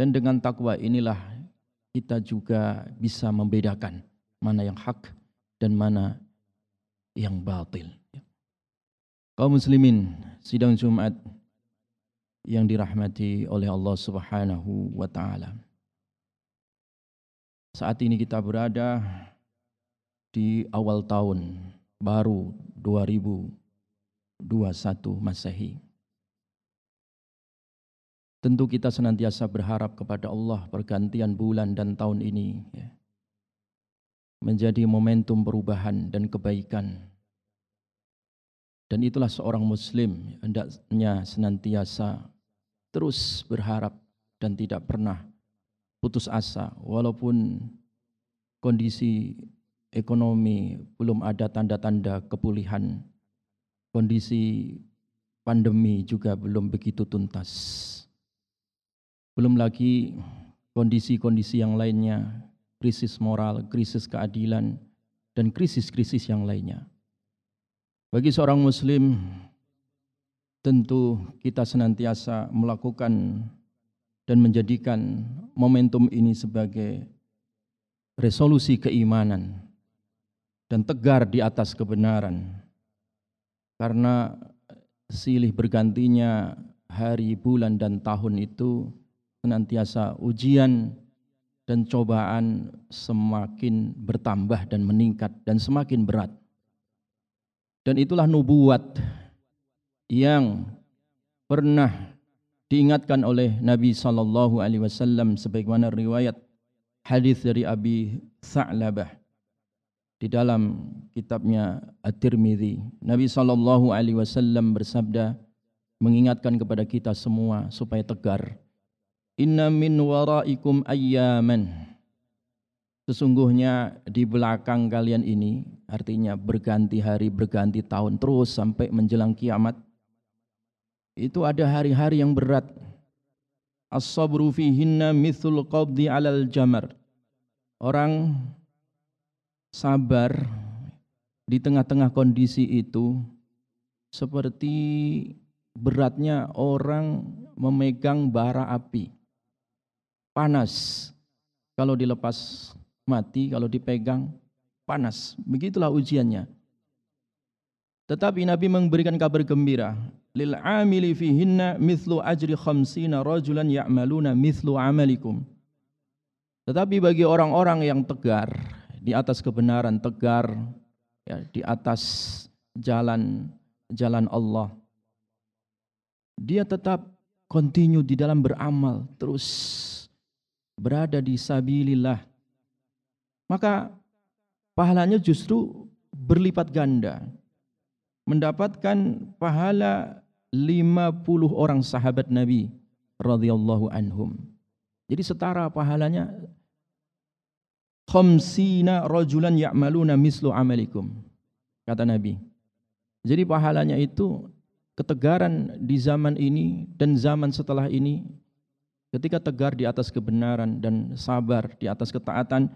Dan dengan takwa inilah kita juga bisa membedakan mana yang hak dan mana yang batil. Kaum muslimin, sidang Jumat yang dirahmati oleh Allah Subhanahu wa taala. Saat ini kita berada di awal tahun baru 2021 Masehi. Tentu kita senantiasa berharap kepada Allah pergantian bulan dan tahun ini ya, menjadi momentum perubahan dan kebaikan. Dan itulah seorang muslim hendaknya senantiasa terus berharap dan tidak pernah putus asa walaupun kondisi ekonomi belum ada tanda-tanda kepulihan. Kondisi pandemi juga belum begitu tuntas. Belum lagi kondisi-kondisi yang lainnya, krisis moral, krisis keadilan, dan krisis-krisis yang lainnya. Bagi seorang muslim, tentu kita senantiasa melakukan dan menjadikan momentum ini sebagai resolusi keimanan dan tegar di atas kebenaran. Karena silih bergantinya hari, bulan, dan tahun itu senantiasa ujian dan cobaan semakin bertambah dan meningkat dan semakin berat. Dan itulah nubuat yang pernah diingatkan oleh Nabi sallallahu alaihi wasallam sebagaimana riwayat hadis dari Abi Sa'labah di dalam kitabnya At-Tirmizi. Nabi sallallahu alaihi wasallam bersabda mengingatkan kepada kita semua supaya tegar Inna min waraikum ayyaman. Sesungguhnya di belakang kalian ini, artinya berganti hari, berganti tahun, terus sampai menjelang kiamat, itu ada hari-hari yang berat. As-sabru fihinna mithul qabdi alal jamar. Orang sabar di tengah-tengah kondisi itu seperti beratnya orang memegang bara api panas. Kalau dilepas mati, kalau dipegang panas. Begitulah ujiannya. Tetapi Nabi memberikan kabar gembira. Lil amili fihinna mithlu ajri khamsina rajulan ya'maluna mithlu amalikum. Tetapi bagi orang-orang yang tegar di atas kebenaran, tegar ya, di atas jalan jalan Allah. Dia tetap continue di dalam beramal terus berada di sabilillah maka pahalanya justru berlipat ganda mendapatkan pahala 50 orang sahabat Nabi radhiyallahu anhum jadi setara pahalanya khamsina rajulan ya'maluna mislu amalikum kata Nabi jadi pahalanya itu ketegaran di zaman ini dan zaman setelah ini Ketika tegar di atas kebenaran dan sabar di atas ketaatan,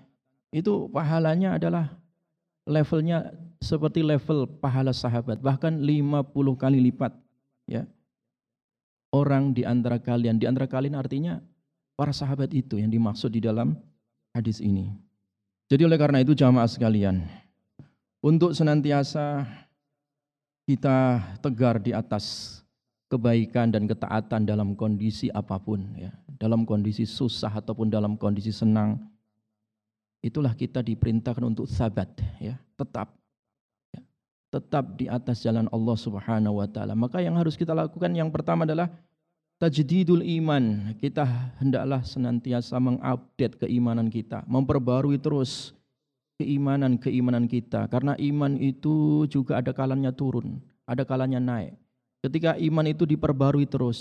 itu pahalanya adalah levelnya seperti level pahala sahabat, bahkan 50 kali lipat. Ya. Orang di antara kalian, di antara kalian artinya para sahabat itu yang dimaksud di dalam hadis ini. Jadi oleh karena itu jamaah sekalian, untuk senantiasa kita tegar di atas kebaikan dan ketaatan dalam kondisi apapun ya dalam kondisi susah ataupun dalam kondisi senang itulah kita diperintahkan untuk sabat ya tetap ya, tetap di atas jalan Allah Subhanahu wa taala maka yang harus kita lakukan yang pertama adalah tajdidul iman kita hendaklah senantiasa mengupdate keimanan kita memperbarui terus keimanan keimanan kita karena iman itu juga ada kalanya turun ada kalanya naik Ketika iman itu diperbarui terus,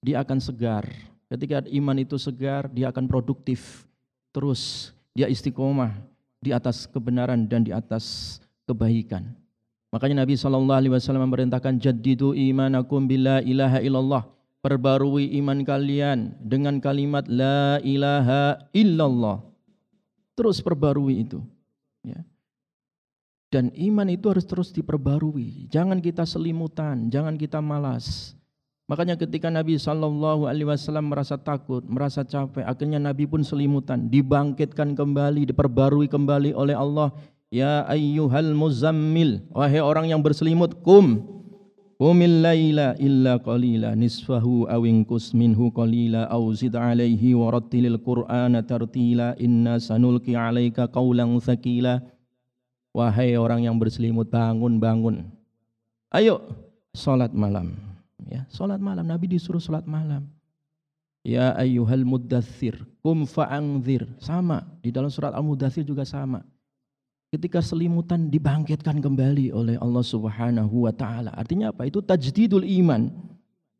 dia akan segar. Ketika iman itu segar, dia akan produktif. Terus dia istiqomah di atas kebenaran dan di atas kebaikan. Makanya Nabi Shallallahu Alaihi Wasallam memerintahkan jadidu imanakum bila ilaha illallah perbarui iman kalian dengan kalimat la ilaha illallah terus perbarui itu ya. Dan iman itu harus terus diperbarui. Jangan kita selimutan, jangan kita malas. Makanya ketika Nabi Shallallahu Alaihi Wasallam merasa takut, merasa capek, akhirnya Nabi pun selimutan, dibangkitkan kembali, diperbarui kembali oleh Allah. Ya ayyuhal muzammil, wahai orang yang berselimut, kum Qumil laila illa qalila nisfahu awingkus minhu qalila aw alaihi wa rattilil qur'ana tartila inna sanulki alaika qawlan thaqila Wahai orang yang berselimut bangun bangun. Ayo salat malam. Ya, salat malam Nabi disuruh salat malam. Ya ayyuhal muddatsir kum fa'anzir. Sama, di dalam surat Al-Muddatsir juga sama. Ketika selimutan dibangkitkan kembali oleh Allah Subhanahu wa taala. Artinya apa? Itu tajdidul iman.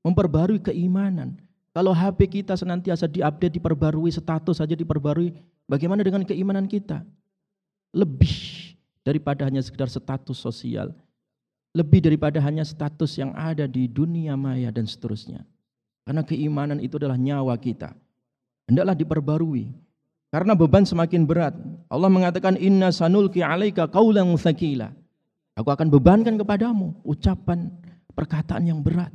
Memperbarui keimanan. Kalau HP kita senantiasa diupdate, diperbarui, status saja diperbarui, bagaimana dengan keimanan kita? Lebih daripada hanya sekedar status sosial, lebih daripada hanya status yang ada di dunia maya dan seterusnya. Karena keimanan itu adalah nyawa kita. Hendaklah diperbarui. Karena beban semakin berat. Allah mengatakan inna sanulki alaika kaulang tsakila. Aku akan bebankan kepadamu ucapan perkataan yang berat.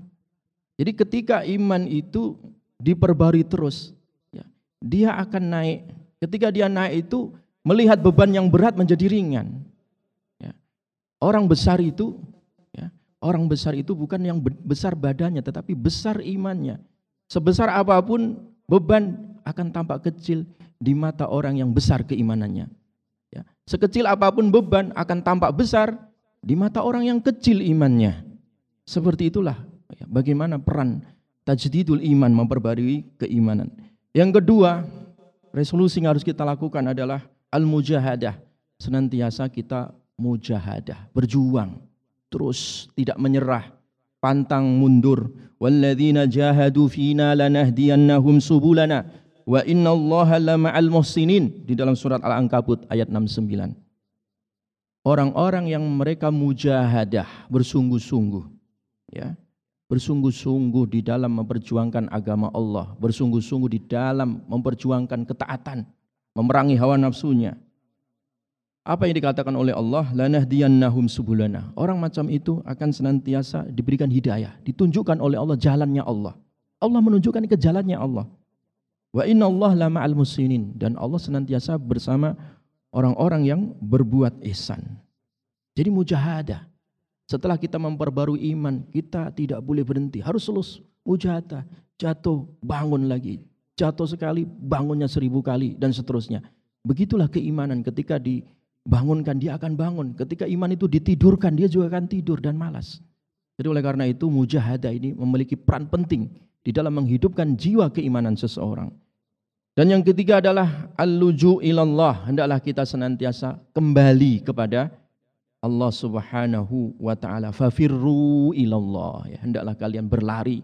Jadi ketika iman itu diperbarui terus, ya, dia akan naik. Ketika dia naik itu melihat beban yang berat menjadi ringan. Orang besar itu, ya, orang besar itu bukan yang besar badannya, tetapi besar imannya. Sebesar apapun beban akan tampak kecil di mata orang yang besar keimanannya. Ya, sekecil apapun beban akan tampak besar di mata orang yang kecil imannya. Seperti itulah ya, bagaimana peran tajdidul iman memperbarui keimanan. Yang kedua, resolusi yang harus kita lakukan adalah al-mujahadah. Senantiasa kita mujahadah, berjuang, terus tidak menyerah, pantang mundur. Walladzina jahadu fina lanahdiyannahum subulana wa innallaha lama'al muhsinin di dalam surat Al-Ankabut ayat 69. Orang-orang yang mereka mujahadah, bersungguh-sungguh, ya. Bersungguh-sungguh di dalam memperjuangkan agama Allah, bersungguh-sungguh di dalam memperjuangkan ketaatan, memerangi hawa nafsunya, apa yang dikatakan oleh Allah, lanahdiyannahum subulana. Orang macam itu akan senantiasa diberikan hidayah, ditunjukkan oleh Allah jalannya Allah. Allah menunjukkan ke jalannya Allah. Wa inna Allah lama al musinin dan Allah senantiasa bersama orang-orang yang berbuat ihsan. Jadi mujahadah. Setelah kita memperbarui iman, kita tidak boleh berhenti. Harus terus mujahadah. Jatuh, bangun lagi. Jatuh sekali, bangunnya seribu kali, dan seterusnya. Begitulah keimanan ketika di bangunkan, dia akan bangun. Ketika iman itu ditidurkan, dia juga akan tidur dan malas. Jadi oleh karena itu mujahadah ini memiliki peran penting di dalam menghidupkan jiwa keimanan seseorang. Dan yang ketiga adalah al-luju ilallah. Hendaklah kita senantiasa kembali kepada Allah Subhanahu wa taala. Fafirru ilallah. Ya, hendaklah kalian berlari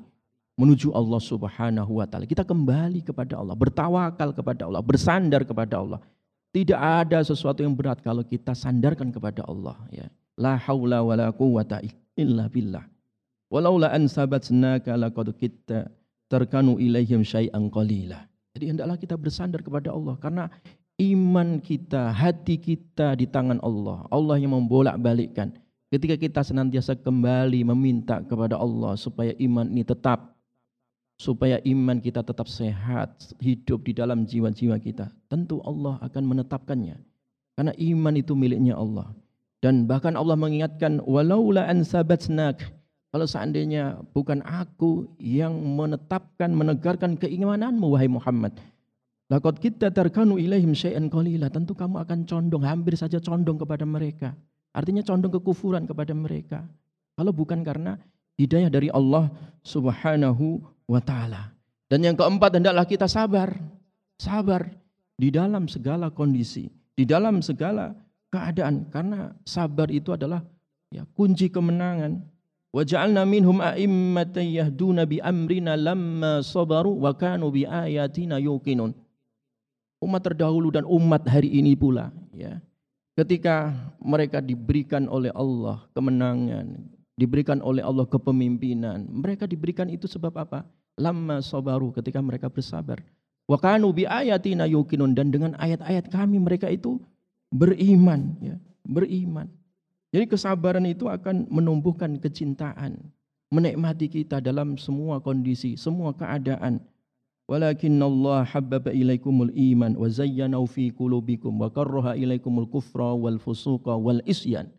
menuju Allah Subhanahu wa taala. Kita kembali kepada Allah, bertawakal kepada Allah, bersandar kepada Allah. Tidak ada sesuatu yang berat kalau kita sandarkan kepada Allah. Ya. La haula wa la quwata illa billah. Walaula an sabatnaka laqad kita terkanu ilaihim syai'an qalila. Jadi hendaklah kita bersandar kepada Allah karena iman kita, hati kita di tangan Allah. Allah yang membolak-balikkan. Ketika kita senantiasa kembali meminta kepada Allah supaya iman ini tetap supaya iman kita tetap sehat, hidup di dalam jiwa-jiwa kita. Tentu Allah akan menetapkannya. Karena iman itu miliknya Allah. Dan bahkan Allah mengingatkan, walaula an sabatnak. Kalau seandainya bukan aku yang menetapkan, menegarkan keimananmu, wahai Muhammad. Lakot kita terkanu ilaihim syai'an qalila. Tentu kamu akan condong, hampir saja condong kepada mereka. Artinya condong kekufuran kepada mereka. Kalau bukan karena hidayah dari Allah subhanahu wa taala. Dan yang keempat hendaklah kita sabar. Sabar di dalam segala kondisi, di dalam segala keadaan karena sabar itu adalah ya kunci kemenangan. Wa مِنْهُمْ minhum يَهْدُونَ بِأَمْرِنَا لَمَّا صَبَرُوا وَكَانُوا sabaru wa bi Umat terdahulu dan umat hari ini pula ya. Ketika mereka diberikan oleh Allah kemenangan, diberikan oleh Allah kepemimpinan, mereka diberikan itu sebab apa? lama sabaru ketika mereka bersabar. Wa kanu bi ayatina yuqinun dan dengan ayat-ayat kami mereka itu beriman ya, beriman. Jadi kesabaran itu akan menumbuhkan kecintaan, menikmati kita dalam semua kondisi, semua keadaan. Walakin Allah habbaba ilaikumul iman wa zayyanahu fi qulubikum wa karraha ilaikumul kufra wal fusuqa wal isyan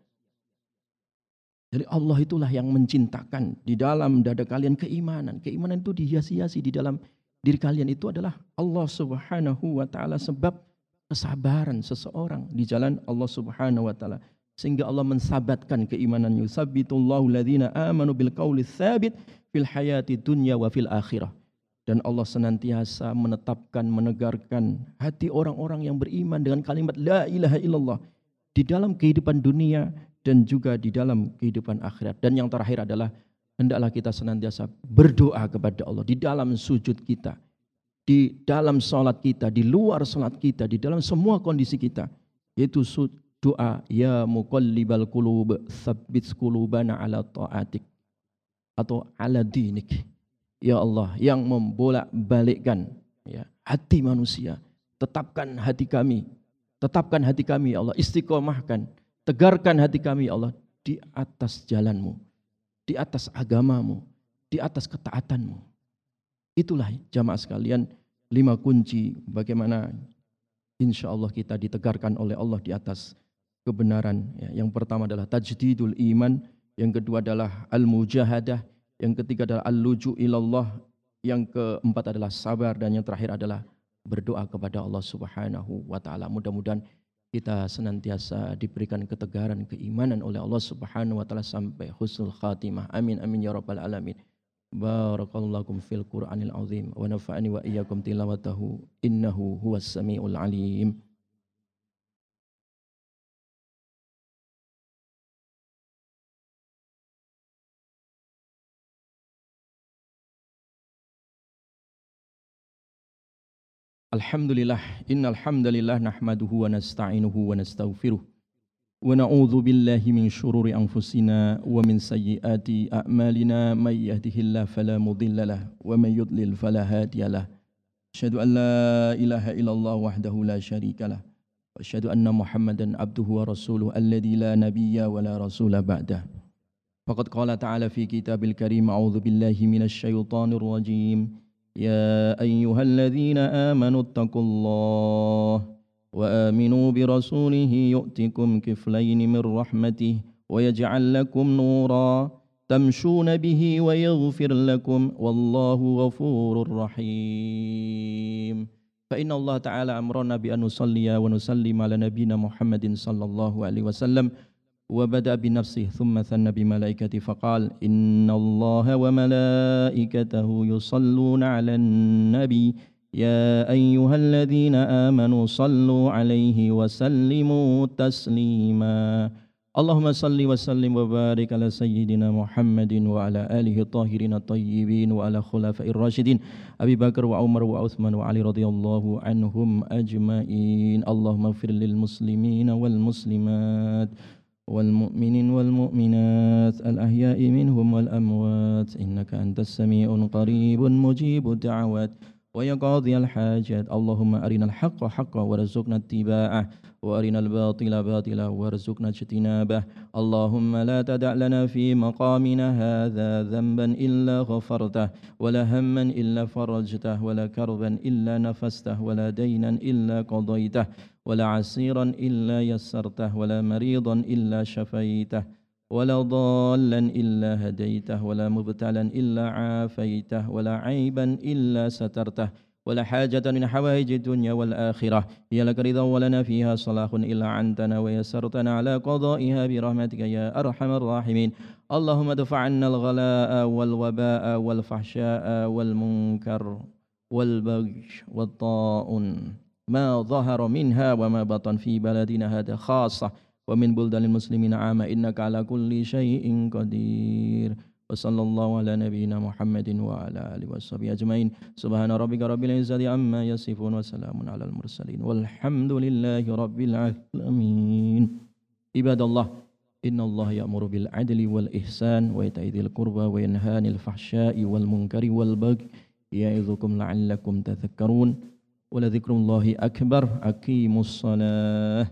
jadi Allah itulah yang mencintakan di dalam dada kalian keimanan. Keimanan itu dihiasi-hiasi di dalam diri kalian itu adalah Allah Subhanahu wa taala sebab kesabaran seseorang di jalan Allah Subhanahu wa taala sehingga Allah mensabatkan keimanan Sabbitullahu ladzina amanu bil qauli tsabit fil hayati dunya wa fil akhirah. Dan Allah senantiasa menetapkan, menegarkan hati orang-orang yang beriman dengan kalimat la ilaha illallah di dalam kehidupan dunia dan juga di dalam kehidupan akhirat. Dan yang terakhir adalah hendaklah kita senantiasa berdoa kepada Allah di dalam sujud kita, di dalam salat kita, di luar salat kita, di dalam semua kondisi kita. Yaitu doa ya muqallibal qulub tsabbit qulubana ala taatik atau ala dinik. Ya Allah yang membolak-balikkan ya, hati manusia. Tetapkan hati kami. Tetapkan hati kami ya Allah. Istiqomahkan Tegarkan hati kami ya Allah di atas jalanmu, di atas agamamu, di atas ketaatanmu. Itulah jamaah sekalian lima kunci bagaimana insya Allah kita ditegarkan oleh Allah di atas kebenaran. Ya, yang pertama adalah tajdidul iman, yang kedua adalah al-mujahadah, yang ketiga adalah al-luju ilallah, yang keempat adalah sabar dan yang terakhir adalah berdoa kepada Allah Subhanahu wa taala. Mudah-mudahan kita senantiasa diberikan ketegaran keimanan oleh Allah Subhanahu wa taala sampai husnul khatimah. Amin amin ya rabbal alamin. Barakallahu fil Qur'anil azim wa nafa'ani wa iyyakum tilawatahu innahu huwas samiul alim. الحمد لله إن الحمد لله نحمده ونستعينه ونستغفره ونعوذ بالله من شرور أنفسنا ومن سيئات أعمالنا من يهده الله فلا مضل له ومن يضلل فلا هادي له أشهد أن لا إله إلا الله وحده لا شريك له وأشهد أن محمدا عبده ورسوله الذي لا نبي ولا رسول بعده فقد قال تعالى في كتاب الكريم أعوذ بالله من الشيطان الرجيم يا أيها الذين آمنوا اتقوا الله وآمنوا برسوله يؤتكم كفلين من رحمته ويجعل لكم نورا تمشون به ويغفر لكم والله غفور رحيم فإن الله تعالى أمرنا بأن نصلي ونسلم على نبينا محمد صلى الله عليه وسلم وبدأ بنفسه ثم ثنى بملائكته فقال إن الله وملائكته يصلون على النبي يا أيها الذين آمنوا صلوا عليه وسلموا تسليما اللهم صل وسلم وبارك على سيدنا محمد وعلى آله الطاهرين الطيبين وعلى خلفاء الراشدين أبي بكر وعمر وعثمان وعلي رضي الله عنهم أجمعين اللهم اغفر للمسلمين والمسلمات والمؤمنين والمؤمنات الأحياء منهم والأموات إنك أنت السميع قريب مجيب الدعوات ويقاضي الحاجات اللهم أرنا الحق حقا وارزقنا اتباعه وارنا الباطل باطلا وارزقنا اجتنابه اللهم لا تدع لنا في مقامنا هذا ذنبا الا غفرته ولا هما الا فرجته ولا كربا الا نفسته ولا دينا الا قضيته ولا عسيرا الا يسرته ولا مريضا الا شفيته ولا ضالا إلا هديته ولا مبتلا إلا عافيته ولا عيبا إلا سترته ولا حاجة من حوائج الدنيا والآخرة هي لك رضا ولنا فيها صلاح إلا عنتنا ويسرتنا على قضائها برحمتك يا أرحم الراحمين اللهم ادفع عنا الغلاء والوباء والفحشاء والمنكر والبغي والطاعون ما ظهر منها وما بطن في بلدنا هذا خاصة ومن بلدان المسلمين عامة إنك على كل شيء قدير وصلى الله على نبينا محمد وعلى آله وصحبه أجمعين سبحان ربك رب العزة عما يصفون وسلام على المرسلين والحمد لله رب العالمين عباد الله إن الله يأمر بالعدل والإحسان وإيتاء ذي القربى وينهى عن الفحشاء والمنكر والبغي يعظكم لعلكم تذكرون ولذكر الله أكبر أقيموا الصلاة